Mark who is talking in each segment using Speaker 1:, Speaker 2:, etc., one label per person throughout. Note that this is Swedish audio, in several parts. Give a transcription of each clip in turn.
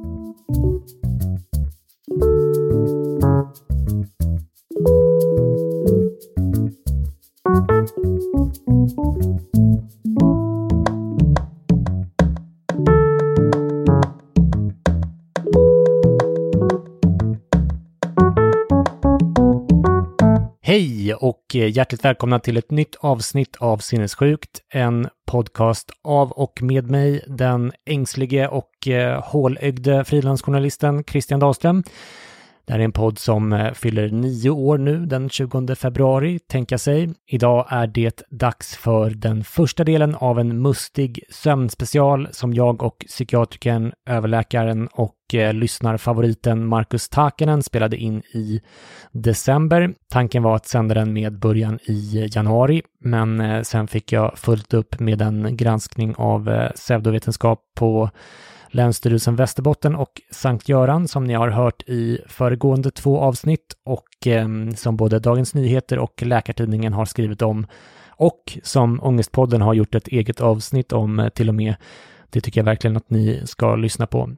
Speaker 1: Hej och eh, hjärtligt välkomna till ett nytt avsnitt av Sinnessjukt, en podcast av och med mig, den ängslige och eh, hålögde frilansjournalisten Christian Dahlström. Det här är en podd som eh, fyller nio år nu den 20 februari, tänka sig. Idag är det dags för den första delen av en mustig sömnspecial som jag och psykiatrikern, överläkaren och eh, lyssnarfavoriten Marcus Takenen spelade in i december. Tanken var att sända den med början i januari, men eh, sen fick jag fullt upp med en granskning av eh, pseudovetenskap på Länsstyrelsen Västerbotten och Sankt Göran som ni har hört i föregående två avsnitt och eh, som både Dagens Nyheter och Läkartidningen har skrivit om och som Ångestpodden har gjort ett eget avsnitt om eh, till och med. Det tycker jag verkligen att ni ska lyssna på.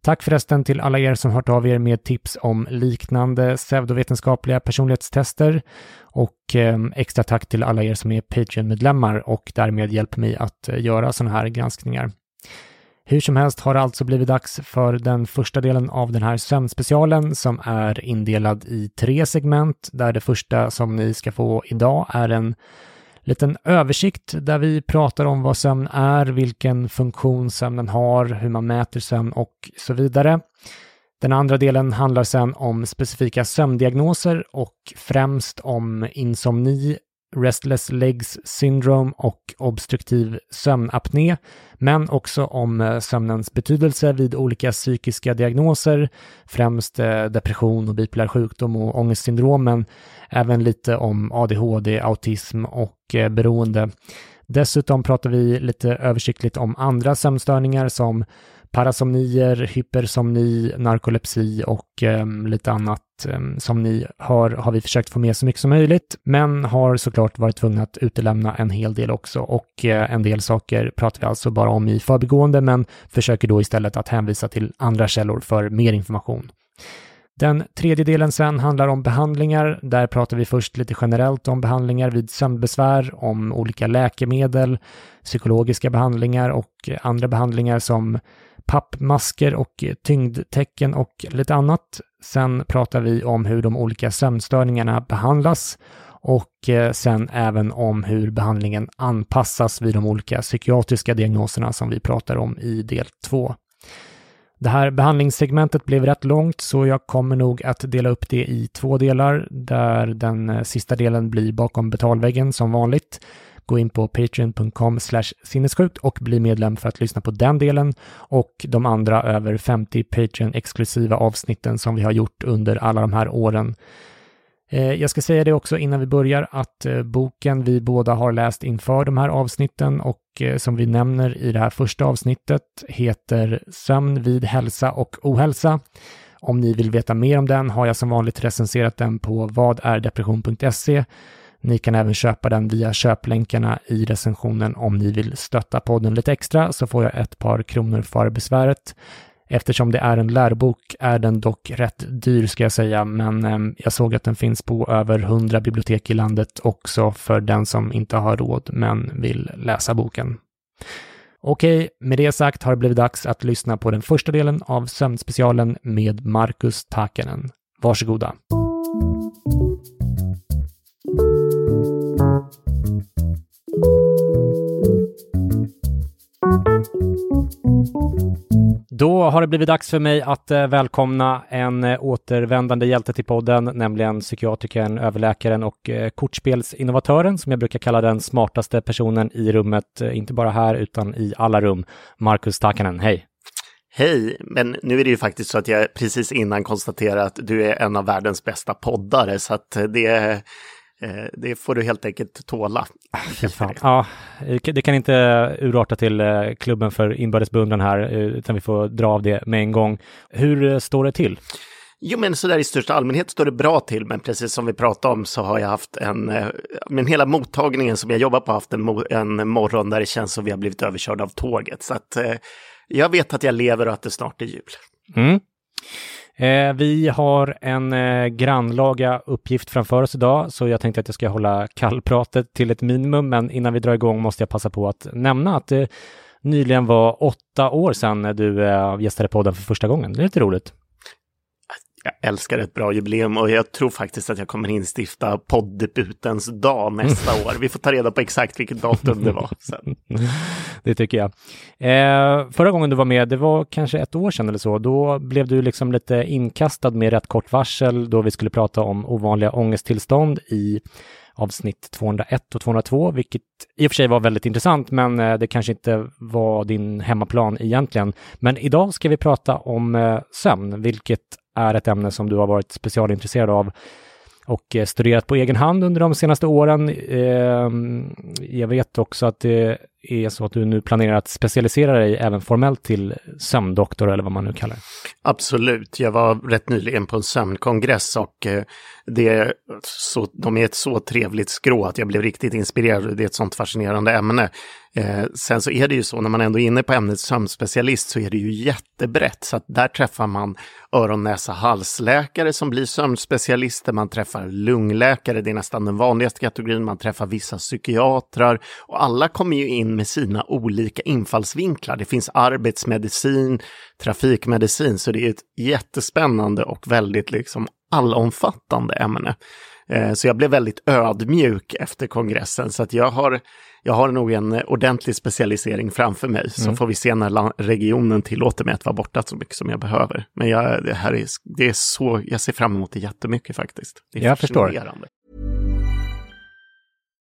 Speaker 1: Tack förresten till alla er som hört av er med tips om liknande pseudovetenskapliga personlighetstester och eh, extra tack till alla er som är Patreon-medlemmar och därmed hjälper mig att eh, göra sådana här granskningar. Hur som helst har det alltså blivit dags för den första delen av den här sömnspecialen som är indelad i tre segment där det första som ni ska få idag är en liten översikt där vi pratar om vad sömn är, vilken funktion sömnen har, hur man mäter sömn och så vidare. Den andra delen handlar sedan om specifika sömndiagnoser och främst om insomni, Restless Legs Syndrome och obstruktiv sömnapné, men också om eh, sömnens betydelse vid olika psykiska diagnoser, främst eh, depression och bipolär sjukdom och ångestsyndrom, men även lite om ADHD, autism och eh, beroende. Dessutom pratar vi lite översiktligt om andra sömnstörningar som parasomnier, hypersomni, narkolepsi och eh, lite annat. Eh, som ni hör har vi försökt få med så mycket som möjligt, men har såklart varit tvungna att utelämna en hel del också och eh, en del saker pratar vi alltså bara om i förbigående, men försöker då istället att hänvisa till andra källor för mer information. Den tredje delen sen handlar om behandlingar. Där pratar vi först lite generellt om behandlingar vid sömnbesvär, om olika läkemedel, psykologiska behandlingar och eh, andra behandlingar som pappmasker och tyngdtecken och lite annat. Sen pratar vi om hur de olika sömnstörningarna behandlas och eh, sen även om hur behandlingen anpassas vid de olika psykiatriska diagnoserna som vi pratar om i del 2. Det här behandlingssegmentet blev rätt långt så jag kommer nog att dela upp det i två delar där den eh, sista delen blir bakom betalväggen som vanligt. Gå in på patreon.com sinnessjukt och bli medlem för att lyssna på den delen och de andra över 50 Patreon-exklusiva avsnitten som vi har gjort under alla de här åren. Eh, jag ska säga det också innan vi börjar att eh, boken vi båda har läst inför de här avsnitten och eh, som vi nämner i det här första avsnittet heter Sömn vid hälsa och ohälsa. Om ni vill veta mer om den har jag som vanligt recenserat den på vadärdepression.se ni kan även köpa den via köplänkarna i recensionen om ni vill stötta podden lite extra så får jag ett par kronor för besväret. Eftersom det är en lärobok är den dock rätt dyr ska jag säga, men ehm, jag såg att den finns på över 100 bibliotek i landet också för den som inte har råd men vill läsa boken. Okej, med det sagt har det blivit dags att lyssna på den första delen av sömnspecialen med Marcus Takenen. Varsågoda. Då har det blivit dags för mig att eh, välkomna en eh, återvändande hjälte till podden, nämligen psykiatrikern, överläkaren och eh, kortspelsinnovatören som jag brukar kalla den smartaste personen i rummet, inte bara här utan i alla rum. Marcus Takanen, hej!
Speaker 2: Hej, men nu är det ju faktiskt så att jag precis innan konstaterade att du är en av världens bästa poddare, så att det det får du helt enkelt tåla.
Speaker 1: Ja, det kan inte urarta till eh, klubben för inbördes här, eh, utan vi får dra av det med en gång. Hur står det till?
Speaker 2: Jo, men så där i största allmänhet står det bra till, men precis som vi pratade om så har jag haft en, men hela mottagningen som jag jobbar på har haft en, en morgon där det känns som vi har blivit överkörda av tåget. Så att jag vet att jag lever och att det snart är jul.
Speaker 1: Mm. Eh, vi har en eh, grannlaga uppgift framför oss idag, så jag tänkte att jag ska hålla kallpratet till ett minimum, men innan vi drar igång måste jag passa på att nämna att det nyligen var åtta år sedan du eh, gästade podden för första gången. Det är lite roligt.
Speaker 2: Jag älskar ett bra jubileum och jag tror faktiskt att jag kommer instifta poddebutens dag nästa år. Vi får ta reda på exakt vilket datum det var sen.
Speaker 1: Det tycker jag. Eh, förra gången du var med, det var kanske ett år sedan eller så, då blev du liksom lite inkastad med rätt kort varsel då vi skulle prata om ovanliga ångesttillstånd i avsnitt 201 och 202, vilket i och för sig var väldigt intressant, men eh, det kanske inte var din hemmaplan egentligen. Men idag ska vi prata om eh, sömn, vilket är ett ämne som du har varit specialintresserad av och eh, studerat på egen hand under de senaste åren. Ehm, jag vet också att det är så att du nu planerar att specialisera dig även formellt till sömndoktor eller vad man nu kallar det.
Speaker 2: Absolut, jag var rätt nyligen på en sömnkongress och eh, det är så, de är ett så trevligt skrå att jag blev riktigt inspirerad. Det är ett sånt fascinerande ämne. Eh, sen så är det ju så när man ändå är inne på ämnet sömnspecialist så är det ju jättebrett. Så att där träffar man öron, näsa, halsläkare som blir sömnspecialister. Man träffar lungläkare, det är nästan den vanligaste kategorin. Man träffar vissa psykiatrar och alla kommer ju in med sina olika infallsvinklar. Det finns arbetsmedicin, trafikmedicin, så det är ett jättespännande och väldigt liksom allomfattande ämne. Eh, så jag blev väldigt ödmjuk efter kongressen, så att jag har, jag har nog en ordentlig specialisering framför mig. Så mm. får vi se när regionen tillåter mig att vara borta så mycket som jag behöver. Men jag, det här är, det är så, jag ser fram emot det jättemycket faktiskt. Det är
Speaker 1: jag förstår.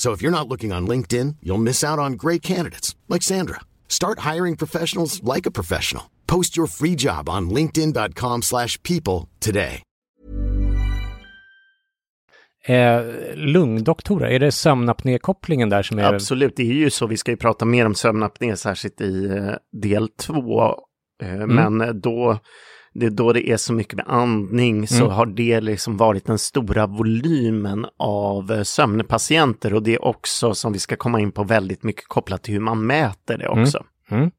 Speaker 3: So if you're not looking on LinkedIn, you'll miss out on great candidates like Sandra. Start hiring professionals like a professional. Post your free job on linkedin.com/people today.
Speaker 1: Eh, lungdoktorer, är det sömnapnékopplingen där som är...
Speaker 2: Absolut, det är ju så. Vi ska ju prata mer om sömnapné, särskilt i eh, del två. Eh, mm. Men då det är då det är så mycket med andning så mm. har det liksom varit den stora volymen av eh, sömnpatienter och det är också som vi ska komma in på väldigt mycket kopplat till hur man mäter det också.
Speaker 1: Mm. Mm.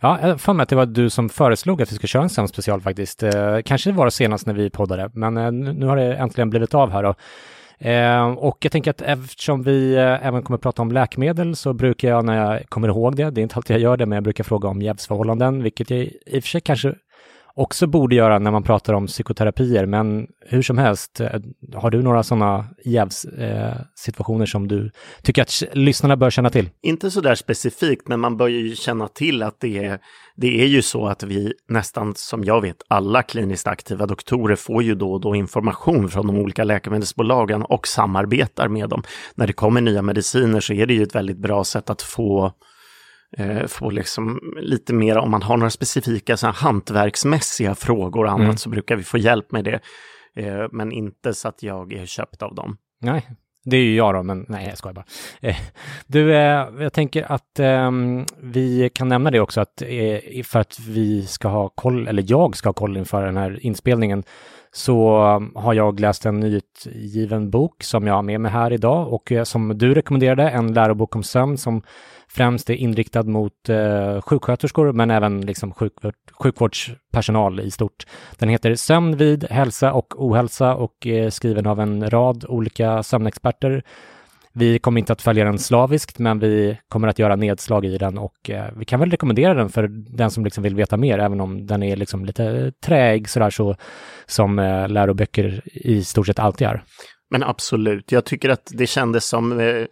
Speaker 1: Ja, jag får med att det var du som föreslog att vi ska köra en sömnspecial faktiskt. Eh, kanske det var det senast när vi poddade, men eh, nu har det äntligen blivit av här. Då. Eh, och jag tänker att eftersom vi eh, även kommer att prata om läkemedel så brukar jag när jag kommer ihåg det, det är inte alltid jag gör det, men jag brukar fråga om jävsförhållanden, vilket jag i och för sig kanske också borde göra när man pratar om psykoterapier. Men hur som helst, eh, har du några sådana jävssituationer eh, som du tycker att lyssnarna bör känna till?
Speaker 2: Inte så där specifikt, men man bör ju känna till att det är, det är ju så att vi nästan, som jag vet, alla kliniskt aktiva doktorer får ju då och då information från de olika läkemedelsbolagen och samarbetar med dem. När det kommer nya mediciner så är det ju ett väldigt bra sätt att få eh, få liksom lite mer, om man har några specifika så här, hantverksmässiga frågor och annat mm. så brukar vi få hjälp med det. Eh, men inte så att jag är köpt av dem.
Speaker 1: Nej, det är ju jag då, men nej, jag skojar bara. Eh, du, eh, jag tänker att eh, vi kan nämna det också, att eh, för att vi ska ha koll, eller jag ska ha koll inför den här inspelningen, så um, har jag läst en nyutgiven bok som jag har med mig här idag och eh, som du rekommenderade, en lärobok om sömn som främst är inriktad mot eh, sjuksköterskor men även liksom sjukvård, sjukvårdspersonal i stort. Den heter Sömn vid hälsa och ohälsa och är skriven av en rad olika sömnexperter vi kommer inte att följa den slaviskt, men vi kommer att göra nedslag i den och eh, vi kan väl rekommendera den för den som liksom vill veta mer, även om den är liksom lite träig sådär så som eh, läroböcker i stort sett alltid är.
Speaker 2: Men absolut, jag tycker att det kändes som eh,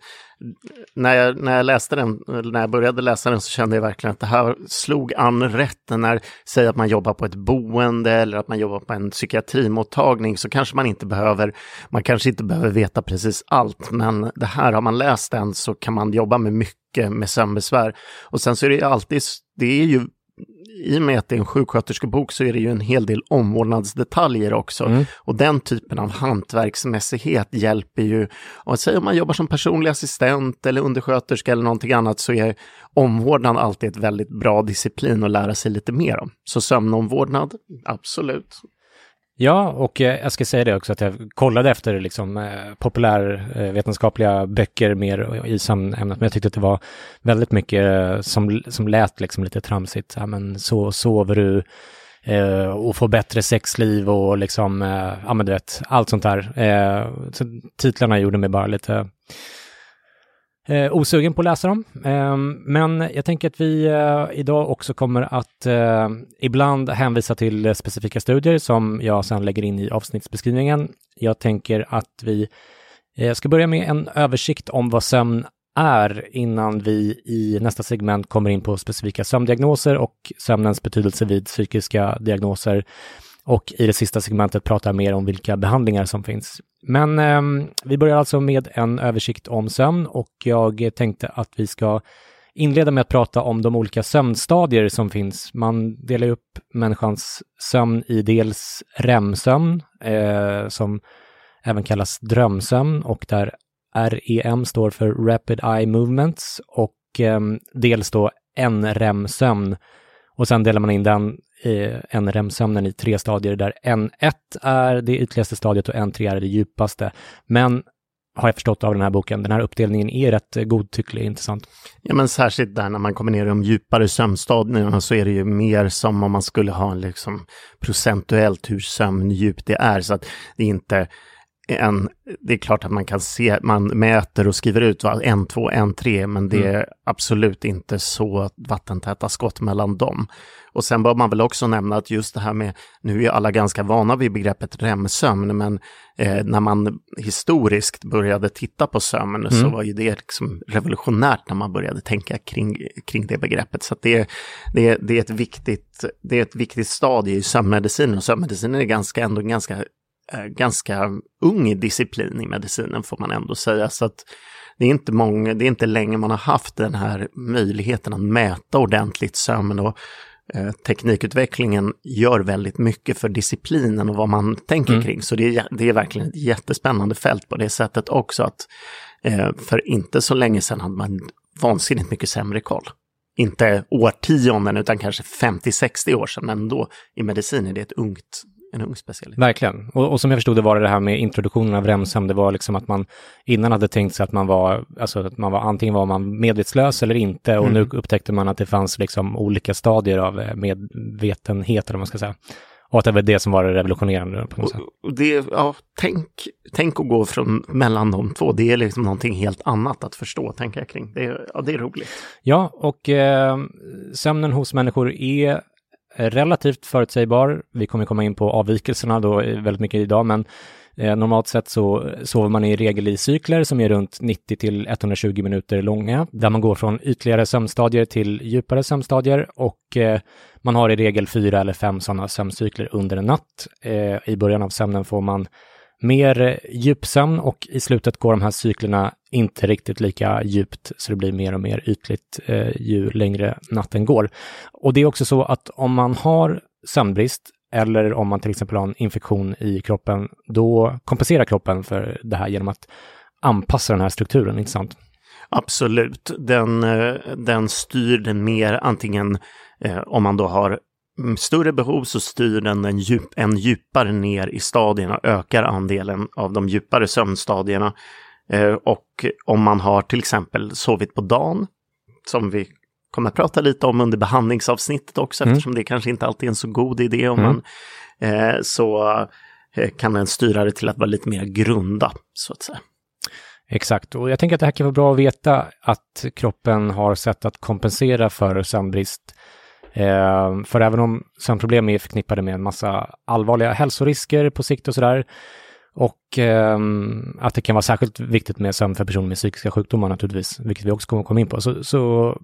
Speaker 2: när jag, när jag läste den, när jag började läsa den så kände jag verkligen att det här slog an rätt. När, säg att man jobbar på ett boende eller att man jobbar på en psykiatrimottagning så kanske man inte behöver, man kanske inte behöver veta precis allt, men det här har man läst den så kan man jobba med mycket med sömnbesvär. Och sen så är det alltid, det är ju i och med att det är en sjuksköterskebok så är det ju en hel del omvårdnadsdetaljer också. Mm. Och den typen av hantverksmässighet hjälper ju, och säg om man jobbar som personlig assistent eller undersköterska eller någonting annat så är omvårdnad alltid ett väldigt bra disciplin att lära sig lite mer om. Så sömnomvårdnad, absolut.
Speaker 1: Ja, och eh, jag ska säga det också att jag kollade efter liksom, eh, populärvetenskapliga eh, böcker mer i sömnämnet, men jag tyckte att det var väldigt mycket som, som lät liksom lite tramsigt. Ja, men så sover du och får bättre sexliv och liksom, ja men du vet, allt sånt där. Så titlarna gjorde mig bara lite eh, osugen på att läsa dem. Eh, men jag tänker att vi eh, idag också kommer att eh, ibland hänvisa till eh, specifika studier som jag sedan lägger in i avsnittsbeskrivningen. Jag tänker att vi eh, ska börja med en översikt om vad sömn är innan vi i nästa segment kommer in på specifika sömndiagnoser och sömnens betydelse vid psykiska diagnoser. Och i det sista segmentet prata mer om vilka behandlingar som finns. Men eh, vi börjar alltså med en översikt om sömn och jag tänkte att vi ska inleda med att prata om de olika sömnstadier som finns. Man delar upp människans sömn i dels REM-sömn, eh, som även kallas drömsömn och där REM står för Rapid Eye Movements och eh, dels då NREM-sömn och sen delar man in den eh, NREM-sömnen i tre stadier där N1 är det ytligaste stadiet och N3 är det djupaste. Men har jag förstått av den här boken. Den här uppdelningen är rätt godtycklig, intressant.
Speaker 2: Ja, men särskilt där när man kommer ner i de djupare sömnstadierna så är det ju mer som om man skulle ha liksom procentuellt hur sömndjupt det är. Så att det är inte en, det är klart att man kan se, man mäter och skriver ut vad en, två, en, tre, men det mm. är absolut inte så vattentäta skott mellan dem. Och sen bör man väl också nämna att just det här med, nu är alla ganska vana vid begreppet REM-sömn, men eh, när man historiskt började titta på sömn mm. så var ju det liksom revolutionärt när man började tänka kring, kring det begreppet. Så det, det, det, är ett viktigt, det är ett viktigt stadie i sömnmedicinen och sömnmedicinen är ganska, ändå ganska Eh, ganska ung disciplin i medicinen får man ändå säga. Så att det är inte många, det är inte länge man har haft den här möjligheten att mäta ordentligt sömn och eh, teknikutvecklingen gör väldigt mycket för disciplinen och vad man tänker mm. kring. Så det är, det är verkligen ett jättespännande fält på det sättet också att eh, för inte så länge sedan hade man vansinnigt mycket sämre koll. Inte årtionden utan kanske 50-60 år sedan, men då i medicin är det ett ungt en ung specialitet.
Speaker 1: Verkligen. Och, och, som jag förstod det var det det här med introduktionen av remsömn, det var liksom att man innan hade tänkt sig att man var, alltså att man var antingen var man medvetslös eller inte och mm. nu upptäckte man att det fanns liksom olika stadier av eh, medvetenhet, eller man ska säga. Och att det var det som var det revolutionerande. På något sätt.
Speaker 2: Och det, ja, tänk, tänk att gå från mellan de två. Det är liksom någonting helt annat att förstå, tänker jag kring. Det är, ja, det är roligt.
Speaker 1: Ja, och eh, sömnen hos människor är relativt förutsägbar. Vi kommer komma in på avvikelserna då eh, väldigt mycket idag, men eh, normalt sett så sover man i regel i cykler som är runt 90 till 120 minuter långa, där man går från ytligare sömnstadier till djupare sömnstadier och eh, man har i regel fyra eller fem sådana sömncykler under en natt. I början av sömnen får man mer djupsömn och i slutet går de här cyklerna inte riktigt lika djupt så det blir mer och mer ytligt eh, ju längre natten går. Och det är också så att om man har sömnbrist eller om man till exempel har en infektion i kroppen, då kompenserar kroppen för det här genom att anpassa den här strukturen, inte sant?
Speaker 2: Absolut, den, eh, den styr den mer antingen eh, om man då har större behov så styr den en, djup, en djupare ner i stadierna, ökar andelen av de djupare sömnstadierna. Eh, och om man har till exempel sovit på dagen, som vi kommer att prata lite om under behandlingsavsnittet också, mm. eftersom det kanske inte alltid är en så god idé om mm. man, eh, så eh, kan den styra det till att vara lite mer grunda, så att säga.
Speaker 1: Exakt, och jag tänker att det här kan vara bra att veta att kroppen har sätt att kompensera för sömnbrist. Eh, för även om sömnproblem är förknippade med en massa allvarliga hälsorisker på sikt och sådär, och eh, att det kan vara särskilt viktigt med sömn för personer med psykiska sjukdomar naturligtvis, vilket vi också kommer komma in på, så, så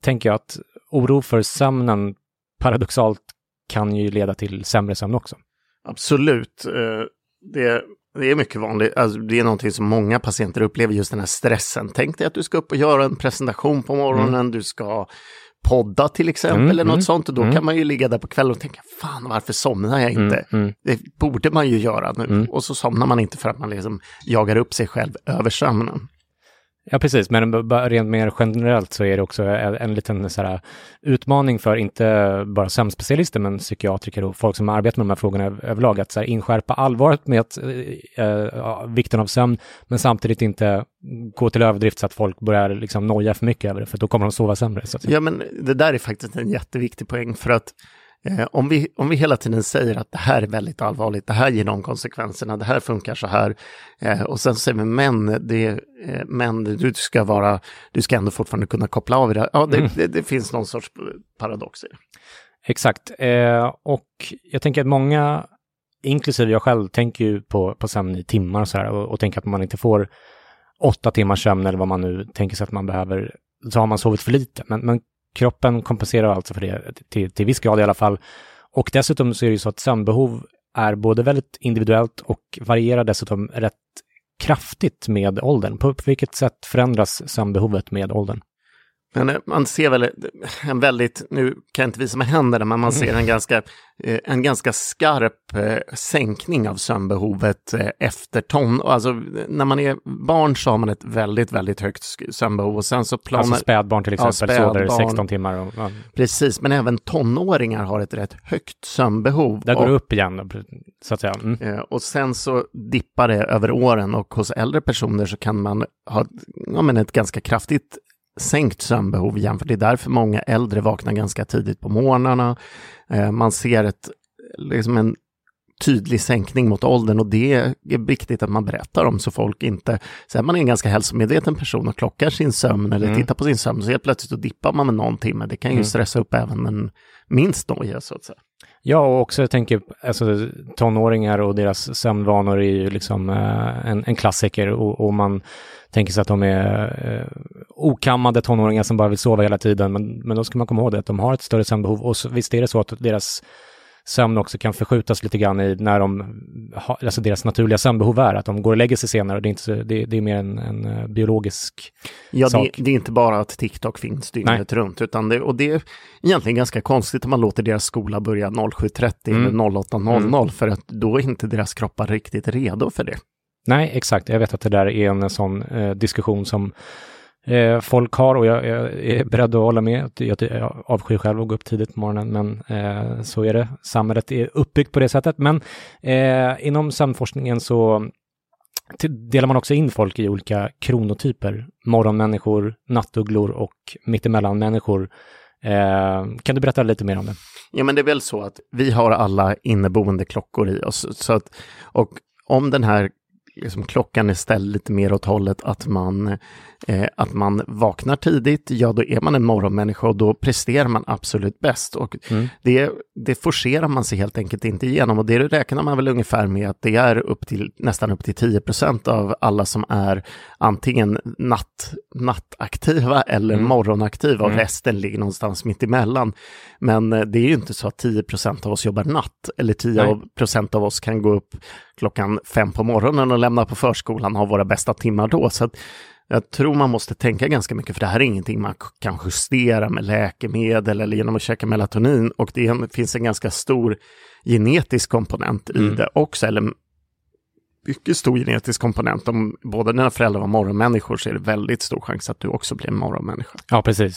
Speaker 1: tänker jag att oro för sömnen paradoxalt kan ju leda till sämre sömn också.
Speaker 2: Absolut. Eh, det, det är mycket vanligt. Alltså, det är någonting som många patienter upplever, just den här stressen. Tänk dig att du ska upp och göra en presentation på morgonen, mm. du ska podda till exempel mm, eller något mm, sånt. Och då mm. kan man ju ligga där på kvällen och tänka, fan varför somnar jag inte? Mm, mm. Det borde man ju göra nu. Mm. Och så somnar man inte för att man liksom jagar upp sig själv över sömnen.
Speaker 1: Ja, precis, men rent mer generellt så är det också en, en liten så här, utmaning för inte bara sömnspecialister, men psykiatriker och folk som arbetar med de här frågorna överlag, att så här, inskärpa allvaret med att, eh, eh vikten av sömn, men samtidigt inte gå till överdrift så att folk börjar liksom noja för mycket över det, för då kommer de sova sämre. Så
Speaker 2: ja, men det där är faktiskt en jätteviktig poäng, för att om, vi, om vi hela tiden säger att det här är väldigt allvarligt, det här ger de konsekvenserna, det här funkar så här. Eh, och sen säger vi men, det, eh, men du ska vara, du ska ändå fortfarande kunna koppla av det. Ja, det, mm. det, det finns någon sorts paradox i det.
Speaker 1: Exakt, eh, och jag tänker att många, inklusive jag själv, tänker ju på, på sömn i timmar och så här och, och tänker att man inte får åtta timmars sömn eller vad man nu tänker sig att man behöver, så har man sovit för lite. Men, men Kroppen kompenserar alltså för det till, till viss grad i alla fall. Och dessutom så är det ju så att sömnbehov är både väldigt individuellt och varierar dessutom rätt kraftigt med åldern. På vilket sätt förändras sömnbehovet med åldern?
Speaker 2: Men eh, man ser väl en väldigt, nu kan jag inte visa med händerna, men man ser en ganska, eh, en ganska skarp eh, sänkning av sömnbehovet efter ton. Alltså när man är barn så har man ett väldigt, väldigt högt sömnbehov och sen så
Speaker 1: planar... Alltså spädbarn till exempel, ja, sover 16 timmar. Och, ja.
Speaker 2: Precis, men även tonåringar har ett rätt högt sömnbehov.
Speaker 1: Där går det upp igen, så att säga. Mm.
Speaker 2: Och sen så dippar det över åren och hos äldre personer så kan man ha ja, men ett ganska kraftigt sänkt sömnbehov jämfört. Det är därför många äldre vaknar ganska tidigt på morgnarna. Eh, man ser ett, liksom en tydlig sänkning mot åldern och det är viktigt att man berättar om så folk inte, så är man en ganska hälsomedveten person och klockar sin sömn eller mm. tittar på sin sömn så helt plötsligt så dippar man med någon timme. Det kan ju mm. stressa upp även en minst noja så att säga.
Speaker 1: Ja, och också jag tänker, alltså tonåringar och deras sömnvanor är ju liksom eh, en, en klassiker och, och man tänker sig att de är eh, okammade tonåringar som bara vill sova hela tiden. Men, men då ska man komma ihåg det, att de har ett större sömnbehov. Och så, visst är det så att deras sömn också kan förskjutas lite grann i när de, alltså deras naturliga sömnbehov är, att de går och lägger sig senare. Det är, inte, det, det är mer en, en eh, biologisk
Speaker 2: ja,
Speaker 1: sak.
Speaker 2: Det, det, är inte bara att TikTok finns dygnet Nej. runt, utan det, och det är egentligen ganska konstigt om man låter deras skola börja 07.30 mm. eller 08.00, mm. för att då är inte deras kroppar riktigt redo för det.
Speaker 1: Nej, exakt. Jag vet att det där är en sån eh, diskussion som eh, folk har och jag, jag, är beredd att hålla med. Jag, jag avskyr själv att gå upp tidigt på morgonen, men eh, så är det. Samhället är uppbyggt på det sättet. Men eh, inom sömnforskningen så delar man också in folk i olika kronotyper. Morgonmänniskor, nattugglor och mittemellanmänniskor. Eh, kan du berätta lite mer om det?
Speaker 2: Ja, men det är väl så att vi har alla inneboende klockor i oss. Så att, och om den här liksom, klockan är ställd lite mer åt hållet att man, eh, att man vaknar tidigt, ja då är man en morgonmänniska och då presterar man absolut bäst. Och mm. det, det forcerar man sig helt enkelt inte igenom och det räknar man väl ungefär med att det är upp till, nästan upp till 10% av alla som är antingen natt, nattaktiva eller mm. morgonaktiva och mm. resten ligger någonstans mitt emellan. Men eh, det är ju inte så att 10% av oss jobbar natt eller 10 Nej. av oss kan gå upp klockan fem på morgonen och lämna på förskolan och ha våra bästa timmar då. Så jag tror man måste tänka ganska mycket, för det här är ingenting man kan justera med läkemedel eller genom att käka melatonin. Och det finns en ganska stor genetisk komponent i mm. det också, eller mycket stor genetisk komponent. Om båda dina föräldrar var morgonmänniskor så är det väldigt stor chans att du också blir en morgonmänniska.
Speaker 1: Ja, precis.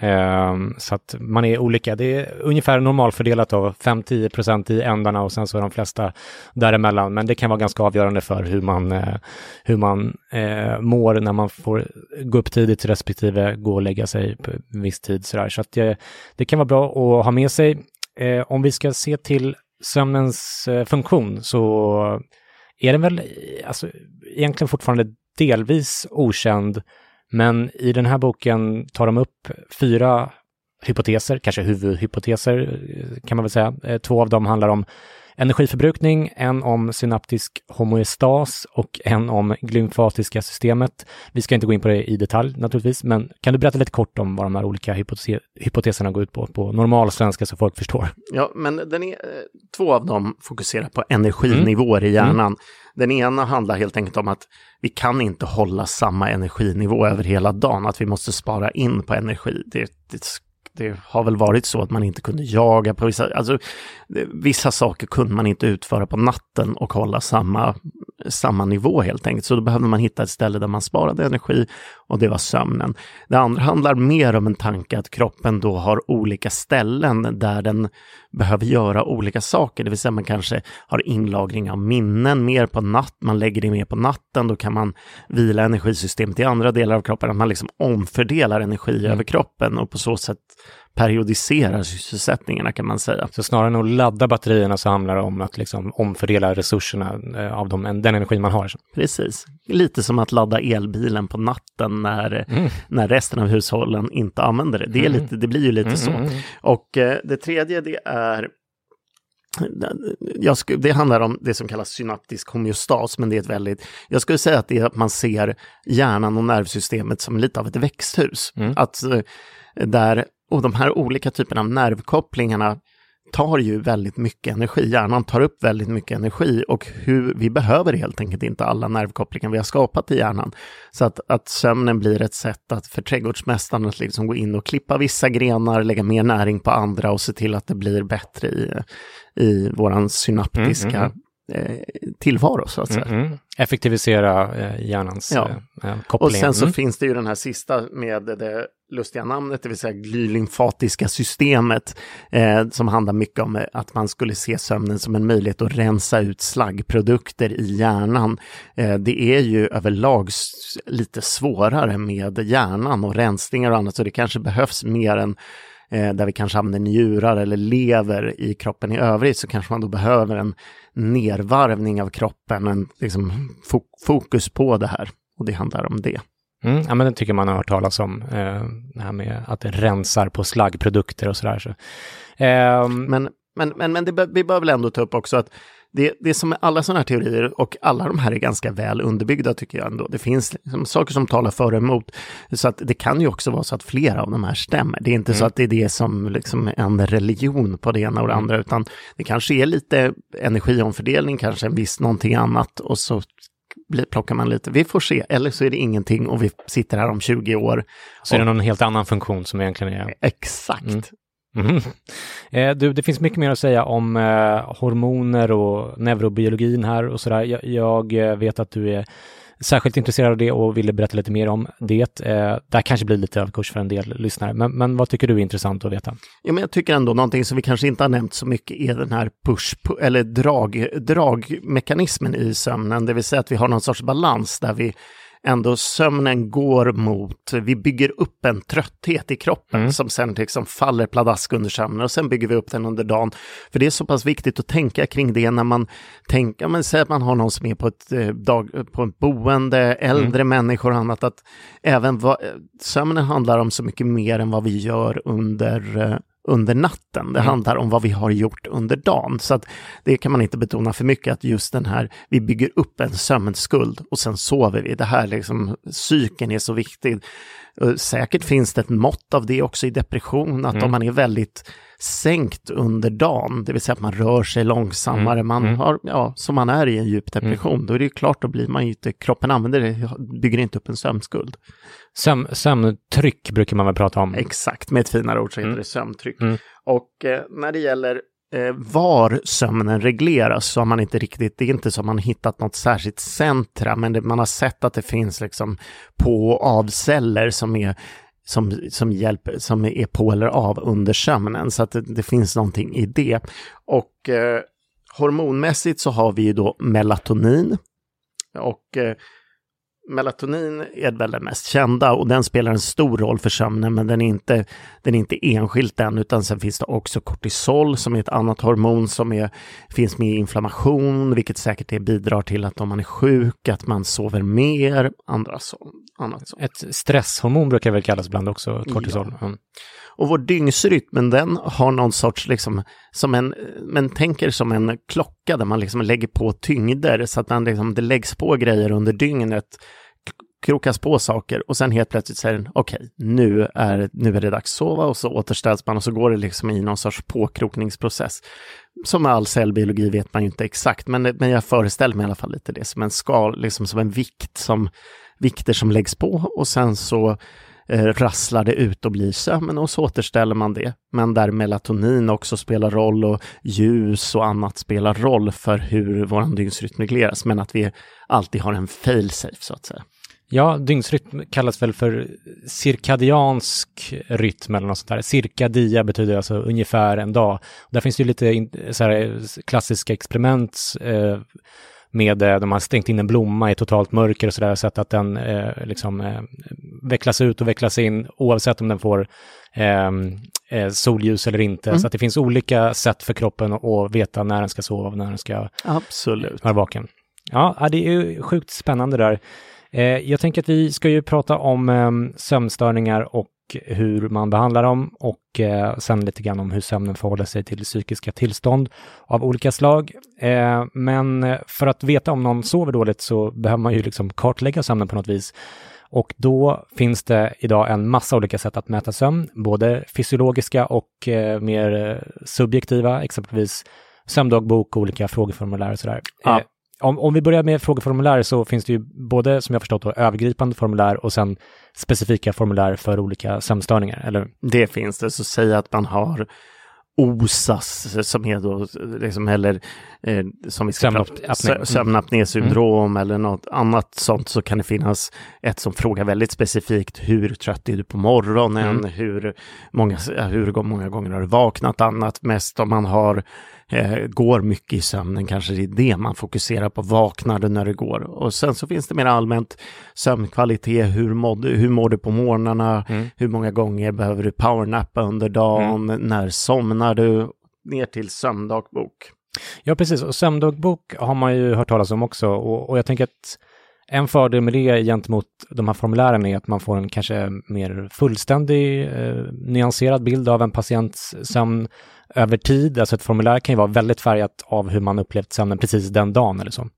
Speaker 1: Ehm, så att man är olika. Det är ungefär normalfördelat då, 5-10% i ändarna och sen så är de flesta däremellan. Men det kan vara ganska avgörande för hur man, eh, hur man eh, mår när man får gå upp tidigt respektive gå och lägga sig på viss tid. Sådär. Så att det, det kan vara bra att ha med sig. Om vi ska se till sömnens funktion så är den väl alltså, egentligen fortfarande delvis okänd men i den här boken tar de upp fyra hypoteser, kanske huvudhypoteser eh, kan man väl säga. Eh, två av dem handlar om energiförbrukning, en om synaptisk homoestas och en om glymfatiska systemet. Vi ska inte gå in på det i detalj naturligtvis, men kan du berätta lite kort om vad de här olika hypotes hypoteserna går ut på, på normal svenska så folk förstår?
Speaker 2: Ja, men den är, eh, två av dem fokuserar på energinivåer mm. i hjärnan. Mm. Den ena handlar helt enkelt om att vi kan inte hålla samma energinivå över hela dagen, att vi måste spara in på energi. Det, det det har väl varit så att man inte kunde jaga på vissa, alltså vissa saker kunde man inte utföra på natten och hålla samma, samma nivå helt enkelt. Så då behövde man hitta ett ställe där man sparade energi och det var sömnen. Det andra handlar mer om en tanke att kroppen då har olika ställen där den behöver göra olika saker, det vill säga man kanske har inlagring av minnen mer på natt, man lägger det mer på natten, då kan man vila energisystemet i andra delar av kroppen, att man liksom omfördelar energi mm. över kroppen och på så sätt periodiserar sysselsättningarna kan man säga.
Speaker 1: Så snarare än att ladda batterierna så handlar det om att liksom omfördela resurserna eh, av dem, den energi man har.
Speaker 2: Precis, lite som att ladda elbilen på natten när, mm. när resten av hushållen inte använder det. Det, är mm. lite, det blir ju lite mm. så. Mm, mm. Och eh, det tredje det är jag skulle, det handlar om det som kallas synaptisk homeostas, men det är ett väldigt... Jag skulle säga att det är att man ser hjärnan och nervsystemet som lite av ett växthus. Mm. Att eh, där och de här olika typerna av nervkopplingarna tar ju väldigt mycket energi. Hjärnan tar upp väldigt mycket energi och hur vi behöver helt enkelt inte alla nervkopplingar vi har skapat i hjärnan. Så att, att sömnen blir ett sätt att för trädgårdsmästaren att liksom gå in och klippa vissa grenar, lägga mer näring på andra och se till att det blir bättre i, i våran synaptiska mm, mm, mm tillvaro så att säga. Mm, mm.
Speaker 1: Effektivisera eh, hjärnans ja. eh, koppling.
Speaker 2: Och sen så mm. finns det ju den här sista med det lustiga namnet, det vill säga glylymfatiska systemet, eh, som handlar mycket om att man skulle se sömnen som en möjlighet att rensa ut slaggprodukter i hjärnan. Eh, det är ju överlag lite svårare med hjärnan och rensningar och annat, så det kanske behövs mer än eh, där vi kanske använder njurar eller lever i kroppen i övrigt, så kanske man då behöver en nervarvning av kroppen, en liksom, fokus på det här. Och det handlar om det.
Speaker 1: Mm, ja, men det tycker man har hört talas om, eh, det här med att det rensar på slaggprodukter och sådär. Så.
Speaker 2: Eh, men men, men, men det, vi bör väl ändå ta upp också att det, det som med alla sådana här teorier, och alla de här är ganska väl underbyggda tycker jag ändå. Det finns liksom saker som talar för och emot. Så att det kan ju också vara så att flera av de här stämmer. Det är inte mm. så att det är det som liksom en religion på det ena och det andra, utan det kanske är lite energiomfördelning, kanske en viss någonting annat och så plockar man lite. Vi får se, eller så är det ingenting och vi sitter här om 20 år.
Speaker 1: Så och... är det någon helt annan funktion som egentligen är...
Speaker 2: Exakt. Mm.
Speaker 1: Mm. Eh, du, det finns mycket mer att säga om eh, hormoner och neurobiologin här och sådär. Jag, jag eh, vet att du är särskilt intresserad av det och ville berätta lite mer om det. Eh, där kanske blir lite av kurs för en del lyssnare. Men, men vad tycker du är intressant att veta?
Speaker 2: Ja, men jag tycker ändå någonting som vi kanske inte har nämnt så mycket är den här push, eller drag, dragmekanismen i sömnen, det vill säga att vi har någon sorts balans där vi ändå sömnen går mot, vi bygger upp en trötthet i kroppen mm. som sen liksom faller pladask under sömnen och sen bygger vi upp den under dagen. För det är så pass viktigt att tänka kring det när man tänker, men säg att man har någon som är på ett, eh, dag, på ett boende, äldre mm. människor och annat, att även va, sömnen handlar om så mycket mer än vad vi gör under eh, under natten. Det mm. handlar om vad vi har gjort under dagen. Så att det kan man inte betona för mycket, att just den här, vi bygger upp en sömnskuld och sen sover vi. Det här liksom, psyken är så viktig. Säkert finns det ett mått av det också i depression, att mm. om man är väldigt sänkt under dagen, det vill säga att man rör sig långsammare, mm. man mm. har, ja, som man är i en djup depression, mm. då är det ju klart, då blir man ju inte, kroppen använder det, bygger inte upp en sömnskuld.
Speaker 1: Söm, sömntryck brukar man väl prata om?
Speaker 2: Exakt, med ett finare ord så heter mm. det sömntryck. Mm. Och eh, när det gäller eh, var sömnen regleras så har man inte riktigt, det är inte så man hittat något särskilt centra, men det, man har sett att det finns liksom på och avceller som är som, som, hjälper, som är på eller av under sömnen. Så att det, det finns någonting i det. Och eh, hormonmässigt så har vi ju då melatonin. Och eh, melatonin är väl den mest kända och den spelar en stor roll för sömnen men den är inte, den är inte enskilt den utan sen finns det också kortisol som är ett annat hormon som är, finns med i inflammation vilket säkert är, bidrar till att om man är sjuk att man sover mer, andra så, annat så.
Speaker 1: Ett stresshormon brukar väl kallas ibland också, kortisol. Ja. Mm.
Speaker 2: Och vår dygnsrytm, den har någon sorts, liksom, som en, men tänker som en klocka där man liksom lägger på tyngder så att man liksom, det läggs på grejer under dygnet krokas på saker och sen helt plötsligt säger den okej, okay, nu, är, nu är det dags att sova och så återställs man och så går det liksom i någon sorts påkrokningsprocess. Som med all cellbiologi vet man ju inte exakt, men, men jag föreställer mig i alla fall lite det som en skal, liksom som en vikt som vikter som läggs på och sen så eh, rasslar det ut och blir sömn och så återställer man det. Men där melatonin också spelar roll och ljus och annat spelar roll för hur vår dygnsrytm regleras, men att vi alltid har en fail-safe så att säga.
Speaker 1: Ja, dygnsrytm kallas väl för cirkadiansk rytm eller något sånt där. Cirkadia betyder alltså ungefär en dag. Där finns det ju lite så klassiska experiment eh, med, eh, de har stängt in en blomma i totalt mörker och sådär, sett att den eh, liksom eh, vecklas ut och vecklas in oavsett om den får ehm, eh, solljus eller inte. Mm. Så att det finns olika sätt för kroppen att veta när den ska sova och när den ska
Speaker 2: Absolut.
Speaker 1: vara vaken. Ja, det är ju sjukt spännande där. Eh, jag tänker att vi ska ju prata om eh, sömnstörningar och hur man behandlar dem och eh, sen lite grann om hur sömnen förhåller sig till psykiska tillstånd av olika slag. Eh, men för att veta om någon sover dåligt så behöver man ju liksom kartlägga sömnen på något vis. Och då finns det idag en massa olika sätt att mäta sömn, både fysiologiska och eh, mer subjektiva, exempelvis sömndagbok och olika frågeformulär och sådär. Ja. Om, om vi börjar med frågeformulär så finns det ju både, som jag förstått, då, övergripande formulär och sen specifika formulär för olika sömnstörningar, eller?
Speaker 2: Det finns det, så säg att man har OSAS som är då, liksom, eller eh, som vi ska prata sömnapnésyndrom mm. eller något annat sånt så kan det finnas ett som frågar väldigt specifikt hur trött är du på morgonen, mm. hur, många, hur många gånger har du vaknat, annat mest om man har eh, går mycket i sömnen, kanske det är det man fokuserar på, vaknar du när det går? Och sen så finns det mer allmänt sömnkvalitet, hur, måd, hur mår du på morgnarna, mm. hur många gånger behöver du powernappa under dagen, mm. när somnar du, ner till sömndagbok.
Speaker 1: Ja, precis. Och sömndagbok har man ju hört talas om också. Och, och, jag tänker att en fördel med det gentemot de här formulären är att man får en kanske mer fullständig, eh, nyanserad bild av en patients sömn över tid. Alltså ett formulär kan ju vara väldigt färgat av hur man upplevt sömnen precis den dagen eller så.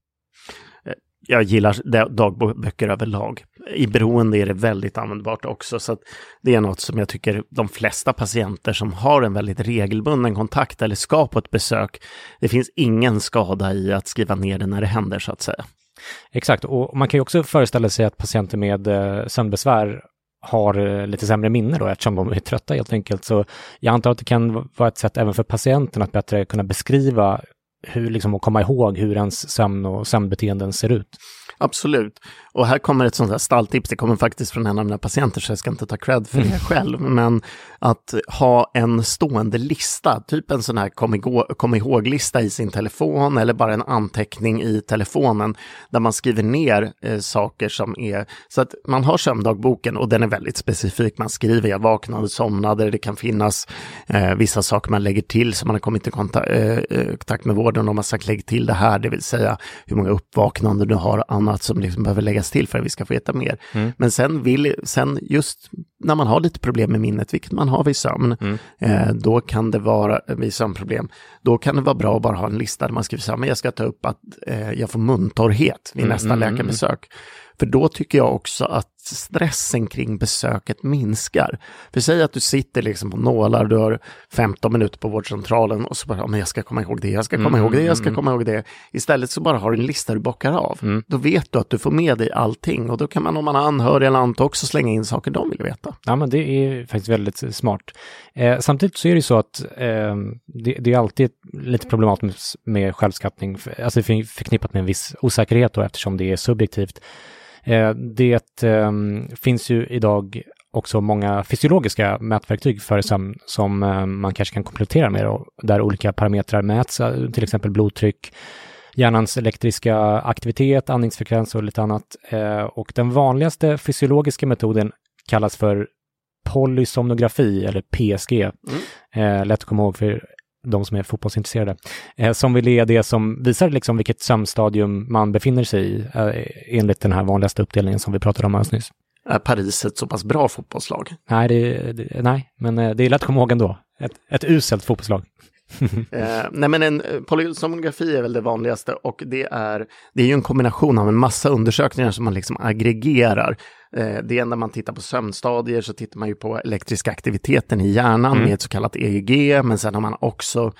Speaker 2: Jag gillar dagböcker överlag. I beroende är det väldigt användbart också. Så det är något som jag tycker de flesta patienter som har en väldigt regelbunden kontakt eller ska på ett besök, det finns ingen skada i att skriva ner det när det händer så att säga.
Speaker 1: Exakt, och man kan ju också föreställa sig att patienter med eh, sömnbesvär har eh, lite sämre minne då eftersom de är trötta helt enkelt. Så jag antar att det kan vara ett sätt även för patienten att bättre kunna beskriva hur, liksom, och komma ihåg hur ens sömn och sömnbeteenden ser ut.
Speaker 2: Absolut. Och här kommer ett sånt här stalltips, det kommer faktiskt från en av mina patienter så jag ska inte ta cred för det mm. själv, men att ha en stående lista, typ en sån här kom, ihåg-lista i sin telefon eller bara en anteckning i telefonen där man skriver ner eh, saker som är, så att man har sömndagboken och den är väldigt specifik, man skriver jag vaknade, somnade, det kan finnas eh, vissa saker man lägger till som man har kommit i kontakt, eh, eh, kontakt med vården och man sagt lägg till det här, det vill säga hur många uppvaknanden du har, annat som liksom behöver läggas till för att vi ska få veta mer. Mm. Men sen, vill, sen just när man har lite problem med minnet, vilket man har vid sömn, mm. eh, då kan det vara, vid sömnproblem, då kan det vara bra att bara ha en lista där man skriver så här, men jag ska ta upp att eh, jag får muntorrhet vid mm, nästa mm, mm, läkarbesök. För då tycker jag också att stressen kring besöket minskar. För säg att du sitter liksom på nålar, du har 15 minuter på vårdcentralen och så bara, men jag ska komma ihåg det, jag ska komma mm, ihåg det, jag ska mm. komma ihåg det. Istället så bara har du en lista du bockar av. Mm. Då vet du att du får med dig allting och då kan man om man har anhöriga eller annat också slänga in saker de vill veta.
Speaker 1: Ja, men det är faktiskt väldigt smart. Eh, samtidigt så är det så att eh, det, det, är alltid lite problematiskt med självskattning, alltså förknippat med en viss osäkerhet då eftersom det är subjektivt. Eh, det ehm, finns ju idag också många fysiologiska mätverktyg för sömn som eh, man kanske kan komplettera med där olika parametrar mäts, eh, till exempel blodtryck, hjärnans elektriska aktivitet, andningsfrekvens och lite annat. Och den vanligaste fysiologiska metoden kallas för polysomnografi eller PSG. Mm. lätt att komma ihåg för de som är fotbollsintresserade, eh, som vill ge det som visar liksom vilket sömnstadium man befinner sig i, eh, enligt den här vanligaste uppdelningen som vi pratade om alldeles nyss.
Speaker 2: Är Paris ett så pass bra fotbollslag?
Speaker 1: Nej, det, det, nej men eh, det är lätt att komma ihåg ändå. Ett, ett uselt fotbollslag.
Speaker 2: eh, nej men en eh, polysomografi är väl det vanligaste och det är, det är ju en kombination av en massa undersökningar som man liksom aggregerar. Eh, det är när man tittar på sömnstadier så tittar man ju på elektriska aktiviteten i hjärnan mm. med ett så kallat EEG, men sen har man också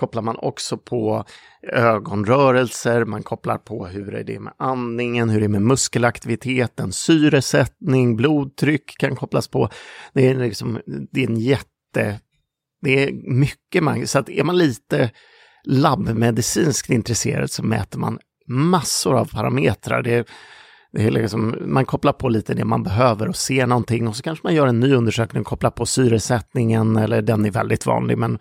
Speaker 2: kopplar man också på ögonrörelser, man kopplar på hur är det med andningen, hur är det med muskelaktiviteten, syresättning, blodtryck kan kopplas på. Det är, liksom, det är en jätte det är mycket man, så att är man lite labbmedicinskt intresserad så mäter man massor av parametrar. Det, det är liksom, man kopplar på lite det man behöver och ser någonting och så kanske man gör en ny undersökning och kopplar på syresättningen eller den är väldigt vanlig men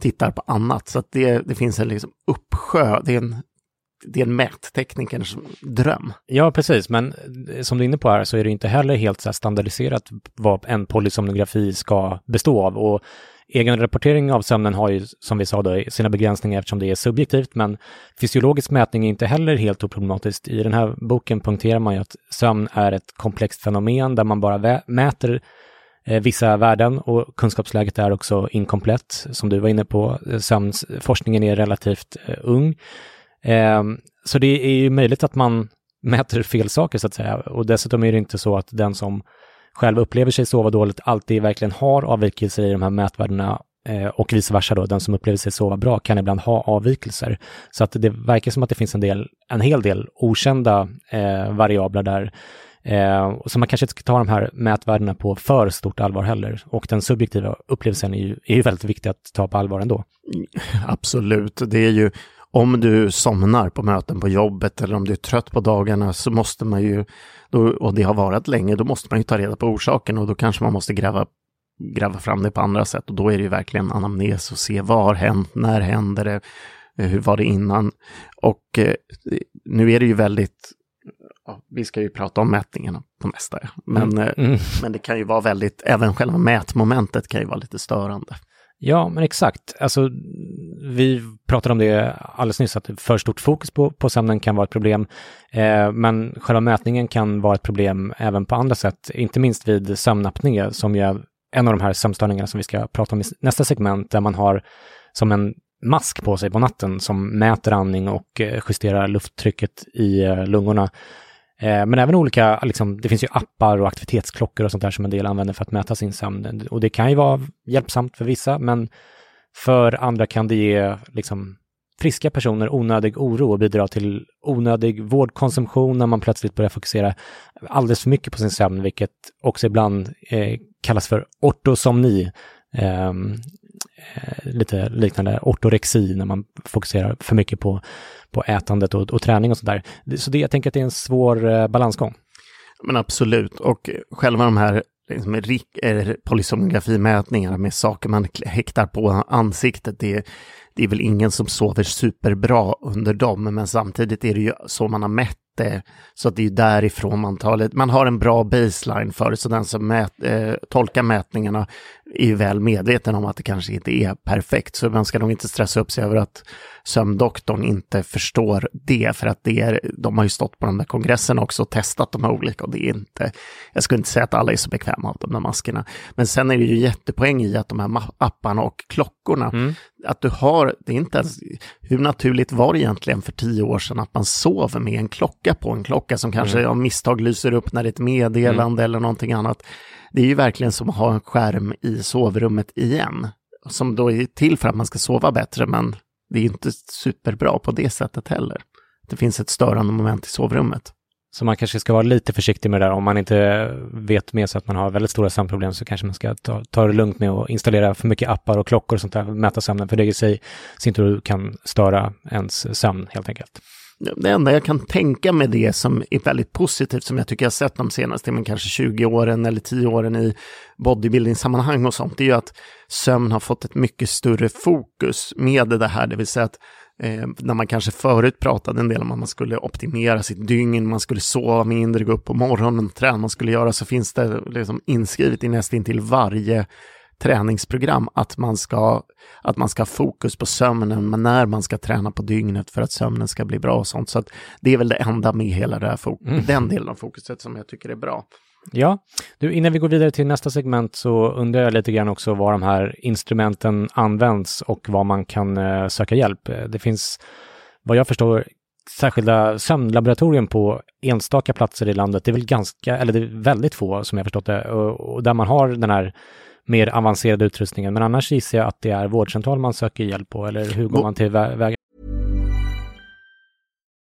Speaker 2: tittar på annat. Så att det, det finns en liksom uppsjö, det är en det är en mätteknikers dröm.
Speaker 1: Ja, precis, men som du är inne på här så är det inte heller helt så standardiserat vad en polysomnografi ska bestå av. Och Egenrapportering av sömnen har ju, som vi sa då, sina begränsningar eftersom det är subjektivt, men fysiologisk mätning är inte heller helt oproblematiskt. I den här boken punkterar man ju att sömn är ett komplext fenomen där man bara mäter eh, vissa värden och kunskapsläget är också inkomplett, som du var inne på. Eh, Sömnforskningen är relativt eh, ung. Ehm, så det är ju möjligt att man mäter fel saker så att säga. Och dessutom är det inte så att den som själv upplever sig sova dåligt alltid verkligen har avvikelser i de här mätvärdena eh, och vice versa då, den som upplever sig sova bra kan ibland ha avvikelser. Så att det verkar som att det finns en, del, en hel del okända eh, variabler där. Eh, så man kanske inte ska ta de här mätvärdena på för stort allvar heller. Och den subjektiva upplevelsen är ju, är ju väldigt viktig att ta på allvar ändå.
Speaker 2: Mm, absolut, det är ju om du somnar på möten på jobbet eller om du är trött på dagarna så måste man ju, då, och det har varit länge, då måste man ju ta reda på orsaken och då kanske man måste gräva, gräva fram det på andra sätt och då är det ju verkligen anamnes och se vad har hänt, när händer det, eh, hur var det innan? Och eh, nu är det ju väldigt, ja, vi ska ju prata om mätningarna på nästa, men, mm. Eh, mm. men det kan ju vara väldigt, även själva mätmomentet kan ju vara lite störande.
Speaker 1: Ja, men exakt. Alltså, vi pratade om det alldeles nyss, att för stort fokus på, på sömnen kan vara ett problem. Eh, men själva mätningen kan vara ett problem även på andra sätt, inte minst vid sömnapné, som ju är en av de här sömnstörningarna som vi ska prata om i nästa segment, där man har som en mask på sig på natten som mäter andning och eh, justerar lufttrycket i eh, lungorna. Eh, men även olika, liksom, det finns ju appar och aktivitetsklockor och sånt där som en del använder för att mäta sin sömn. Och det kan ju vara hjälpsamt för vissa, men för andra kan det ge liksom, friska personer onödig oro och bidra till onödig vårdkonsumtion när man plötsligt börjar fokusera alldeles för mycket på sin sömn, vilket också ibland eh, kallas för ortosomni. Eh, Eh, lite liknande ortorexi när man fokuserar för mycket på, på ätandet och, och träning och sånt där. Så det, jag tänker att det är en svår eh, balansgång.
Speaker 2: Men absolut, och själva de här liksom, eh, polysomnografimätningarna med saker man häktar på ansiktet, det, det är väl ingen som sover superbra under dem, men samtidigt är det ju så man har mätt det, så att det är därifrån man tar lite, Man har en bra baseline för det, så den som mät, eh, tolkar mätningarna är ju väl medveten om att det kanske inte är perfekt, så man ska nog inte stressa upp sig över att sömndoktorn inte förstår det, för att det är, de har ju stått på de där kongresserna också och testat de här olika och det är inte, jag skulle inte säga att alla är så bekväma av de där maskerna. Men sen är det ju jättepoäng i att de här apparna och klockorna, mm. att du har, det är inte ens, hur naturligt var det egentligen för tio år sedan att man sover med en klocka på en klocka som kanske mm. av misstag lyser upp när det är ett meddelande mm. eller någonting annat. Det är ju verkligen som att ha en skärm i sovrummet igen, som då är till för att man ska sova bättre, men det är inte superbra på det sättet heller. Det finns ett störande moment i sovrummet.
Speaker 1: Så man kanske ska vara lite försiktig med det där. Om man inte vet med sig att man har väldigt stora sömnproblem så kanske man ska ta, ta det lugnt med att installera för mycket appar och klockor och sånt där, mäta sömnen, för det i sig sin tur kan störa ens sömn helt enkelt.
Speaker 2: Det enda jag kan tänka mig det som är väldigt positivt, som jag tycker jag sett de senaste, men kanske 20 åren eller 10 åren i bodybuilding-sammanhang och sånt, det är ju att sömn har fått ett mycket större fokus med det här, det vill säga att eh, när man kanske förut pratade en del om att man skulle optimera sitt dygn, man skulle sova mindre, gå upp på morgonen, träna, man skulle göra, så finns det liksom inskrivet i nästan till varje träningsprogram att man ska, att man ska ha fokus på sömnen, men när man ska träna på dygnet för att sömnen ska bli bra och sånt. Så det är väl det enda med hela det här mm. den delen av fokuset som jag tycker är bra.
Speaker 1: Ja, du, innan vi går vidare till nästa segment så undrar jag lite grann också var de här instrumenten används och var man kan uh, söka hjälp. Det finns, vad jag förstår, särskilda sömnlaboratorium på enstaka platser i landet. Det är väl ganska, eller det är väldigt få som jag förstått det, och, och där man har den här mer avancerade utrustningen. Men annars gissar jag att det är vårdcentral man söker hjälp på, eller hur går man till väga?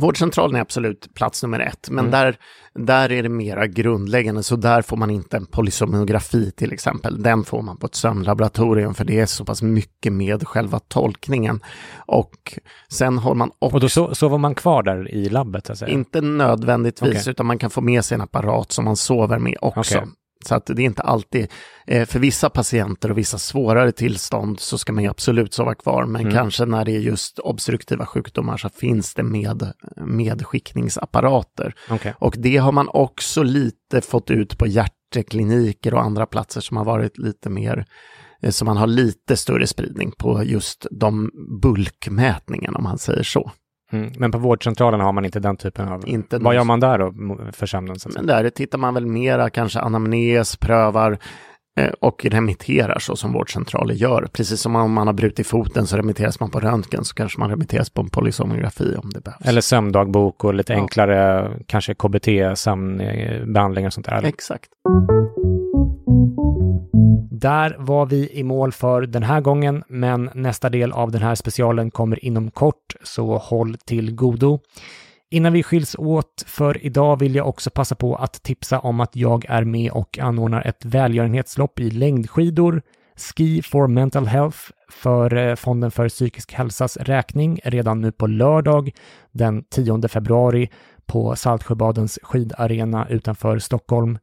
Speaker 2: Vårdcentralen är absolut plats nummer ett, men mm. där, där är det mera grundläggande, så där får man inte en polysonografi till exempel. Den får man på ett sömnlaboratorium, för det är så pass mycket med själva tolkningen. Och sen har man också...
Speaker 1: Och då so sover man kvar där i labbet?
Speaker 2: Inte nödvändigtvis, okay. utan man kan få med sig en apparat som man sover med också. Okay. Så att det är inte alltid, eh, för vissa patienter och vissa svårare tillstånd så ska man ju absolut sova kvar, men mm. kanske när det är just obstruktiva sjukdomar så finns det med, medskickningsapparater. Okay. Och det har man också lite fått ut på hjärtekliniker och andra platser som har varit lite mer eh, så man har lite större spridning på just de bulkmätningarna om man säger så.
Speaker 1: Mm, men på vårdcentralen har man inte den typen av... Inte Vad gör man där då för sömnen?
Speaker 2: Men där tittar man väl mera kanske anamnes, prövar eh, och remitterar så som vårdcentraler gör. Precis som om man har brutit foten så remitteras man på röntgen så kanske man remitteras på en polysonografi om det behövs.
Speaker 1: Eller sömndagbok och lite ja. enklare kanske KBT, sömnbehandlingar och sånt där. Eller?
Speaker 2: Exakt.
Speaker 1: Där var vi i mål för den här gången, men nästa del av den här specialen kommer inom kort, så håll till godo. Innan vi skiljs åt för idag vill jag också passa på att tipsa om att jag är med och anordnar ett välgörenhetslopp i längdskidor, Ski for Mental Health, för eh, Fonden för psykisk hälsas räkning redan nu på lördag den 10 februari på Saltsjöbadens skidarena utanför Stockholm.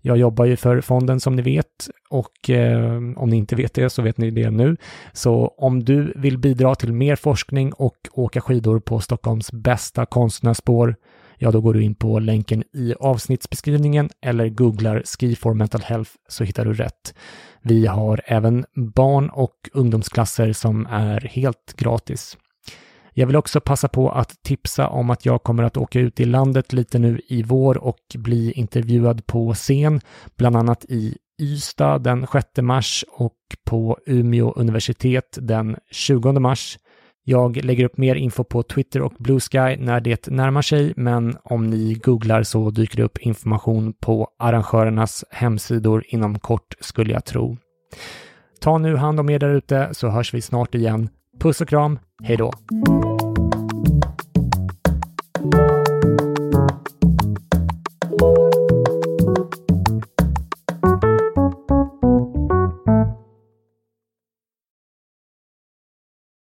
Speaker 1: Jag jobbar ju för fonden som ni vet och eh, om ni inte vet det så vet ni det nu. Så om du vill bidra till mer forskning och åka skidor på Stockholms bästa konstnärsspår, ja då går du in på länken i avsnittsbeskrivningen eller googlar Ski for Mental Health så hittar du rätt. Vi har även barn och ungdomsklasser som är helt gratis. Jag vill också passa på att tipsa om att jag kommer att åka ut i landet lite nu i vår och bli intervjuad på scen, bland annat i Ystad den 6 mars och på Umeå universitet den 20 mars. Jag lägger upp mer info på Twitter och Blue Sky när det närmar sig, men om ni googlar så dyker det upp information på arrangörernas hemsidor inom kort skulle jag tro. Ta nu hand om er där ute så hörs vi snart igen. Puss och kram, hej då!